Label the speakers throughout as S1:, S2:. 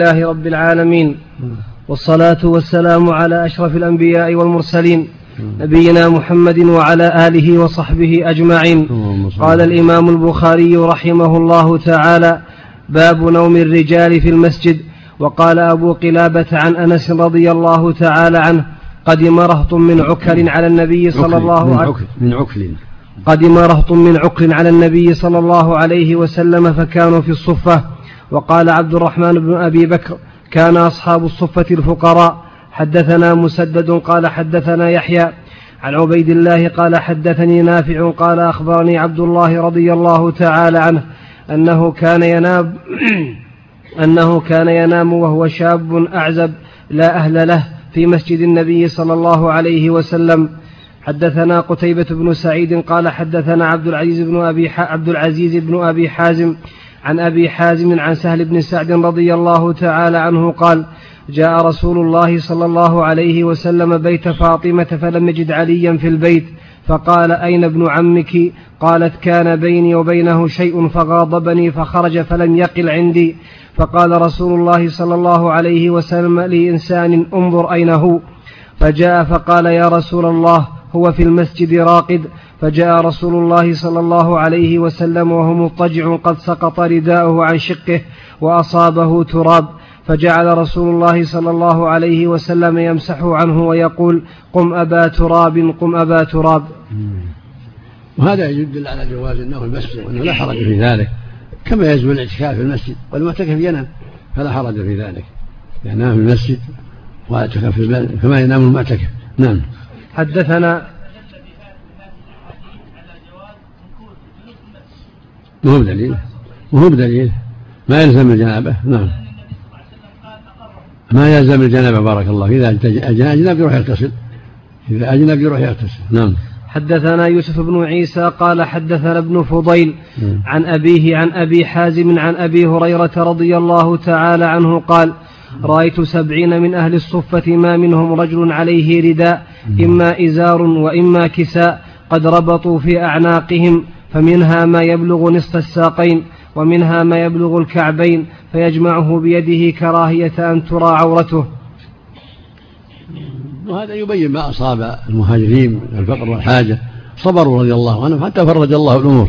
S1: الله رب العالمين. والصلاة والسلام على أشرف الأنبياء والمرسلين. نبينا محمد وعلى آله وصحبه أجمعين. قال الإمام البخاري رحمه الله تعالى باب نوم الرجال في المسجد. وقال أبو قلابة عن أنس رضي الله تعالى عنه قدم رهط من عكر على النبي صلى الله عليه وسلم
S2: من عكل
S1: قدم رهط من عكر على النبي صلى الله عليه وسلم فكانوا في الصفة. وقال عبد الرحمن بن أبي بكر كان أصحاب الصفة الفقراء. حدثنا مسدد قال حدثنا يحيى عن عبيد الله قال حدثني نافع قال أخبرني عبد الله رضي الله تعالى عنه أنه كان ينام أنه كان ينام وهو شاب أعزب لا أهل له في مسجد النبي صلى الله عليه وسلم. حدثنا قتيبة بن سعيد قال حدثنا عبد العزيز بن أبي عبد العزيز بن أبي حازم عن أبي حازم عن سهل بن سعد رضي الله تعالى عنه قال جاء رسول الله صلى الله عليه وسلم بيت فاطمة فلم يجد عليا في البيت فقال أين ابن عمك؟ قالت كان بيني وبينه شيء فغاضبني فخرج فلم يقل عندي. فقال رسول الله صلى الله عليه وسلم لإنسان انظر أين هو. فجاء فقال يا رسول الله هو في المسجد راقد. فجاء رسول الله صلى الله عليه وسلم وهو مضطجع قد سقط رداؤه عن شقه وأصابه تراب فجعل رسول الله صلى الله عليه وسلم يمسح عنه ويقول قم أبا تراب قم أبا تراب.
S2: وهذا يدل على جواز النوم في المسجد وأنه لا حرج في ذلك. كما يجوز الاعتكاف في المسجد والمعتكف ينام فلا حرج في ذلك. ينام في المسجد واعتكف في المسجد كما ينام المعتكف؟ نعم.
S1: حدثنا
S2: ما هو بدليل. ما هو بدليل. ما يلزم الجنابة. نعم. ما يلزم الجنابة بارك الله. إذا أجنب يروح يغتسل. إذا أجنب يروح يغتسل. نعم.
S1: حدثنا يوسف بن عيسى قال حدثنا ابن فضيل عن أبيه عن أبي حازم عن أبي هريرة رضي الله تعالى عنه قال رأيت سبعين من أهل الصفة ما منهم رجل عليه رداء إما إزار وإما كساء قد ربطوا في أعناقهم. فمنها ما يبلغ نصف الساقين ومنها ما يبلغ الكعبين فيجمعه بيده كراهية أن ترى عورته.
S2: وهذا يبين ما أصاب المهاجرين من الفقر والحاجة صبروا رضي الله عنهم حتى فرج الله الأمور.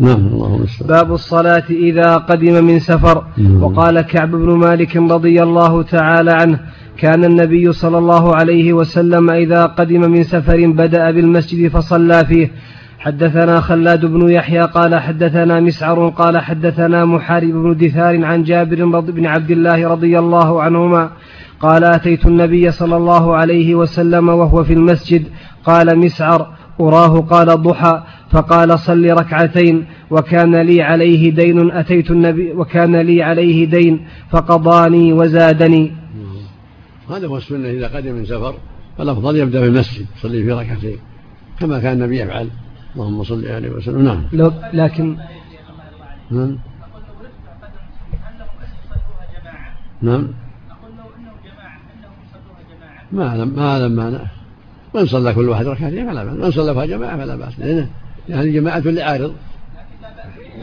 S2: نعم
S1: اللهم باب الصلاة إذا قدم من سفر. مم. وقال كعب بن مالك رضي الله تعالى عنه كان النبي صلى الله عليه وسلم إذا قدم من سفر بدأ بالمسجد فصلى فيه. حدثنا خلاد بن يحيى قال حدثنا مسعر قال حدثنا محارب بن دثار عن جابر بن عبد الله رضي الله عنهما قال أتيت النبي صلى الله عليه وسلم وهو في المسجد قال مسعر أراه قال الضحى فقال صل ركعتين وكان لي عليه دين أتيت النبي وكان لي عليه دين فقضاني وزادني
S2: هذا هو السنة إذا قدم من سفر فالأفضل يبدأ بالمسجد يصلي في ركعتين كما كان النبي يفعل. اللهم صل عليه وسلم نعم
S1: لو لكن
S2: نعم نعم ما أعلم ما أعلم معنى من صلى كل واحد ركعتين فلا بأس من صلى جماعة فلا بأس لأنه يعني جماعة لعارض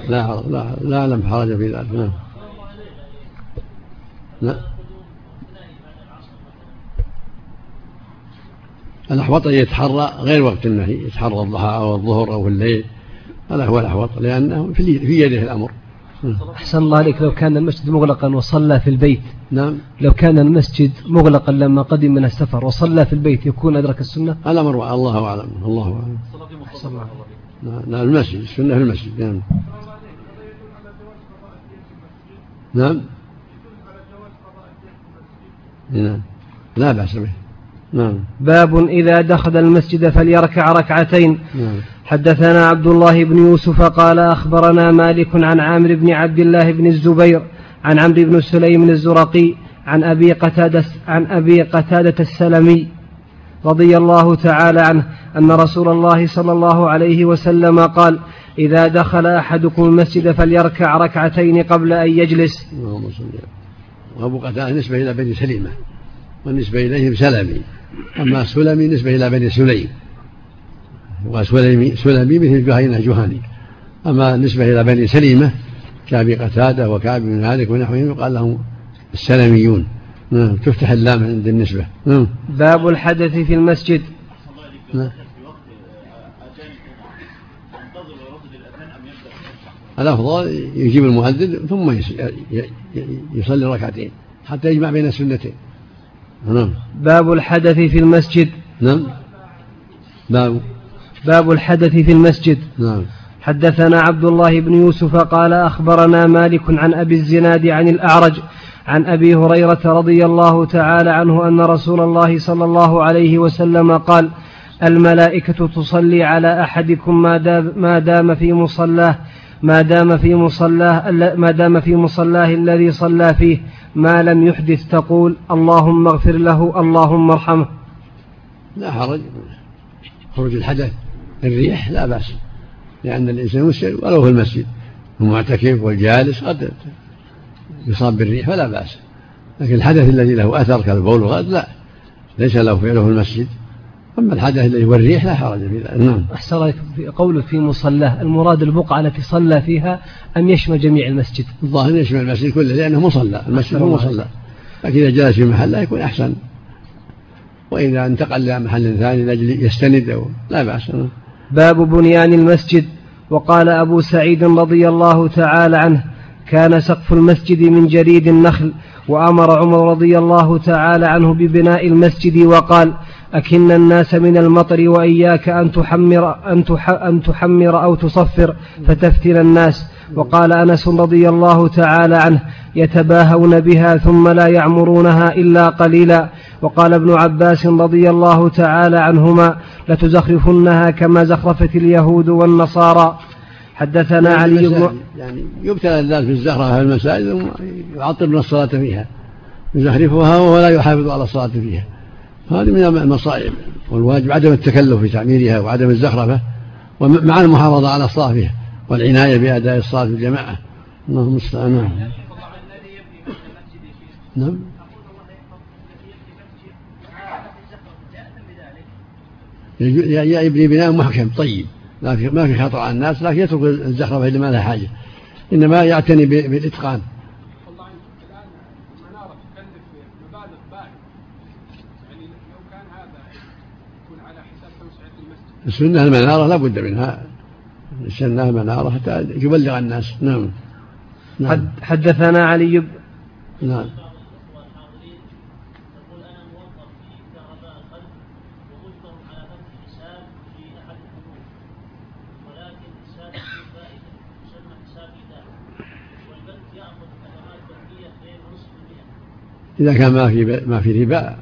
S2: لا لا لا أعلم حرج في ذلك نعم لا الأحوط أن يتحرى غير وقت النهي يتحرى الضحى أو الظهر أو الليل. هذا هو الأحوط لأنه في يده الأمر.
S1: أحسن الله عليك لو كان المسجد مغلقا وصلى في البيت.
S2: نعم.
S1: لو كان المسجد مغلقا لما قدم من السفر وصلى في البيت يكون أدرك السنة؟
S2: الأمر الله أعلم الله أعلم أحسن الله نعم،, نعم المسجد السنة في المسجد نعم. نعم. نعم. لا بأس به. نعم.
S1: باب إذا دخل المسجد فليركع ركعتين. نعم. حدثنا عبد الله بن يوسف قال أخبرنا مالك عن عامر بن عبد الله بن الزبير عن عمرو بن سليم الزرقي عن أبي قتادة عن أبي قتادة السلمي رضي الله تعالى عنه أن رسول الله صلى الله عليه وسلم قال إذا دخل أحدكم المسجد فليركع ركعتين قبل أن يجلس. اللهم صل
S2: وأبو قتادة نسبة إلى بني سليمة والنسبة إليهم سلمي. أما سلمي نسبة إلى بني سليم. وسلمي سلمي مثل جهينة جهاني أما نسبة إلى بني سليمة كأبي قتادة وكعب بن مالك ونحوهم يقال لهم السلميون نعم تفتح اللام عند النسبة. نعم.
S1: باب الحدث في المسجد. نعم
S2: الأفضل يجيب المؤذن ثم يصلي ركعتين حتى يجمع بين السنتين.
S1: نعم. باب الحدث في المسجد.
S2: نعم. باب.
S1: باب الحدث في المسجد.
S2: نعم.
S1: حدثنا عبد الله بن يوسف قال أخبرنا مالك عن أبي الزناد عن الأعرج عن أبي هريرة رضي الله تعالى عنه أن رسول الله صلى الله عليه وسلم قال الملائكة تصلي على أحدكم ما دام, ما دام في مصلاه ما دام في مصلاه ما دام في مصلاه الذي صلى فيه ما لم يحدث تقول اللهم اغفر له اللهم ارحمه.
S2: لا حرج خروج الحدث الريح لا بأس لأن الإنسان مسلم ولو في المسجد المعتكف والجالس قد يصاب بالريح فلا بأس لكن الحدث الذي له أثر كالبول لا ليس له فعله في المسجد. أما الحدث الذي هو الريح لا حرج في ذلك نعم.
S1: أحسن الله في قوله في مصلاه المراد البقعة التي صلى فيها أم يشمل جميع المسجد.
S2: الظاهر يشمل المسجد كله لأنه مصلى المسجد هو مصلى. لكن إذا جلس في محل لا يكون أحسن. وإذا انتقل إلى محل ثاني لأجل يستند أو لا بأس.
S1: باب بنيان المسجد. وقال أبو سعيد رضي الله تعالى عنه كان سقف المسجد من جريد النخل وأمر عمر رضي الله تعالى عنه ببناء المسجد وقال أكن الناس من المطر وإياك أن تحمر, أن, أن تحمر أو تصفر فتفتن الناس. وقال أنس رضي الله تعالى عنه يتباهون بها ثم لا يعمرونها إلا قليلا. وقال ابن عباس رضي الله تعالى عنهما لتزخرفنها كما زخرفت اليهود والنصارى. حدثنا يعني علي بن
S2: يعني يبتلى الناس بالزخرفة في المساجد يعطلون الصلاة فيها يزخرفها وهو لا يحافظ على الصلاة فيها. هذه من المصائب والواجب عدم التكلف في تعميرها وعدم الزخرفة ومع المحافظة على الصلاة فيها والعناية بأداء الصلاة في الجماعة. اللهم المستعان نعم. نعم يبني بناء محكم طيب. لكن ما في خطر على الناس لكن يترك الزخرفة اللي ما لها حاجة. إنما يعتني بالإتقان. السنة المنارة لا بد منها. السنة المنارة حتى يبلغ الناس. نعم,
S1: نعم. حدثنا علي
S2: نعم. إذا كان ما في ما في ربا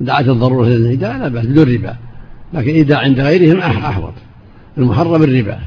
S2: دعت الضرورة للهداية لا بأس بدون ربا. لكن إذا عند غيرهم أحوط. المحرم الربا.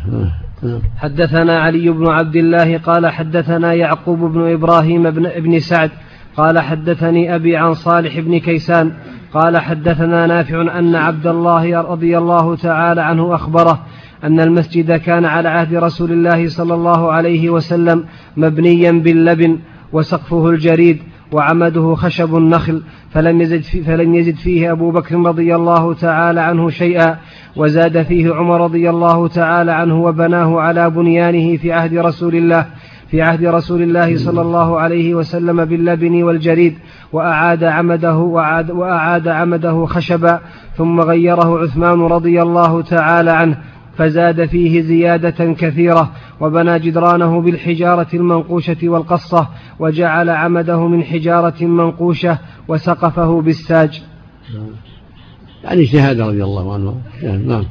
S1: حدثنا علي بن عبد الله قال حدثنا يعقوب بن إبراهيم بن ابن سعد قال حدثني أبي عن صالح بن كيسان قال حدثنا نافع أن عبد الله رضي الله تعالى عنه أخبره أن المسجد كان على عهد رسول الله صلى الله عليه وسلم مبنيا باللبن وسقفه الجريد وعمده خشب النخل فلم يزد, في فلم يزد فيه أبو بكر رضي الله تعالى عنه شيئا وزاد فيه عمر رضي الله تعالى عنه وبناه على بنيانه في عهد رسول الله في عهد رسول الله صلى الله عليه وسلم باللبن والجريد وأعاد عمده وأعاد, وأعاد عمده خشبا ثم غيره عثمان رضي الله تعالى عنه. فزاد فيه زيادة كثيرة وبنى جدرانه بالحجارة المنقوشة والقصة وجعل عمده من حجارة منقوشة وسقفه بالساج.
S2: يعني اجتهاد رضي الله عنه. نعم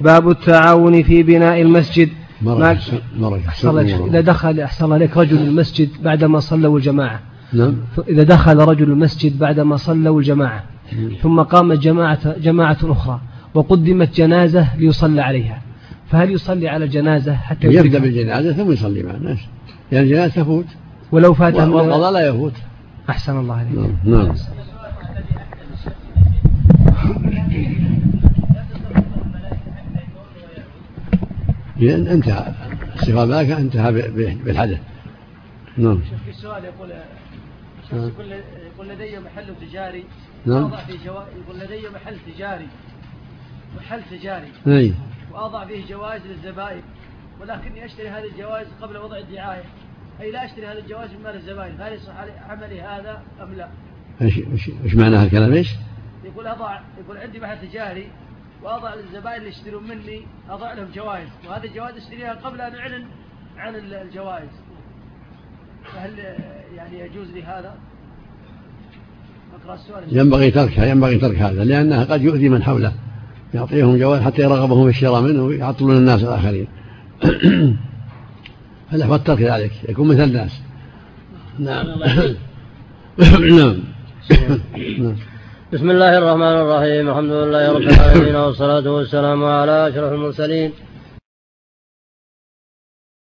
S1: باب التعاون في بناء المسجد.
S2: مرة مرة
S1: إذا دخل أحسن عليك رجل المسجد بعدما صلوا الجماعة.
S2: نعم.
S1: إذا دخل رجل المسجد بعدما صلوا الجماعة. ثم قامت جماعة جماعة أخرى. وقدمت جنازة ليصلى عليها. فهل يصلي على الجنازة حتى
S2: يبدأ بالجنازة ثم يصلي مع الناس يعني الجنازة تفوت.
S1: ولو فات
S2: والقضاء لا يفوت.
S1: أحسن الله عليك.
S2: نعم, نعم. لأن انتهى. استغفار الملائكة انتهى بالحدث.
S3: نعم. في السؤال يقول يقول لدي محل تجاري.
S2: نعم.
S3: في جوا... يقول لدي محل تجاري. محل تجاري.
S2: أي.
S3: وأضع فيه جوائز للزبائن. ولكني أشتري هذه الجوائز قبل وضع الدعاية. أي لا أشتري هذا الجواز من مال الزبائن. فهل يصح عملي هذا أم لا؟
S2: إيش إيش إيش معنى هالكلام؟ إيش؟
S3: يقول أضع يقول عندي محل تجاري وأضع للزبائن اللي يشترون مني أضع لهم جوائز. وهذه الجوائز أشتريها قبل أن أعلن عن الجوائز. فهل يعني يجوز لي هذا؟ أقرأ السؤال.
S2: ينبغي تركها ينبغي ترك هذا لأنها قد يؤذي من حوله. يعطيهم جوائز حتى يرغبهم في الشراء منه ويعطلون الناس الآخرين. فالأحوال ترك ذلك يكون مثل الناس. نعم. نعم.
S4: بسم الله الرحمن الرحيم الحمد لله رب العالمين والصلاة والسلام على أشرف المرسلين.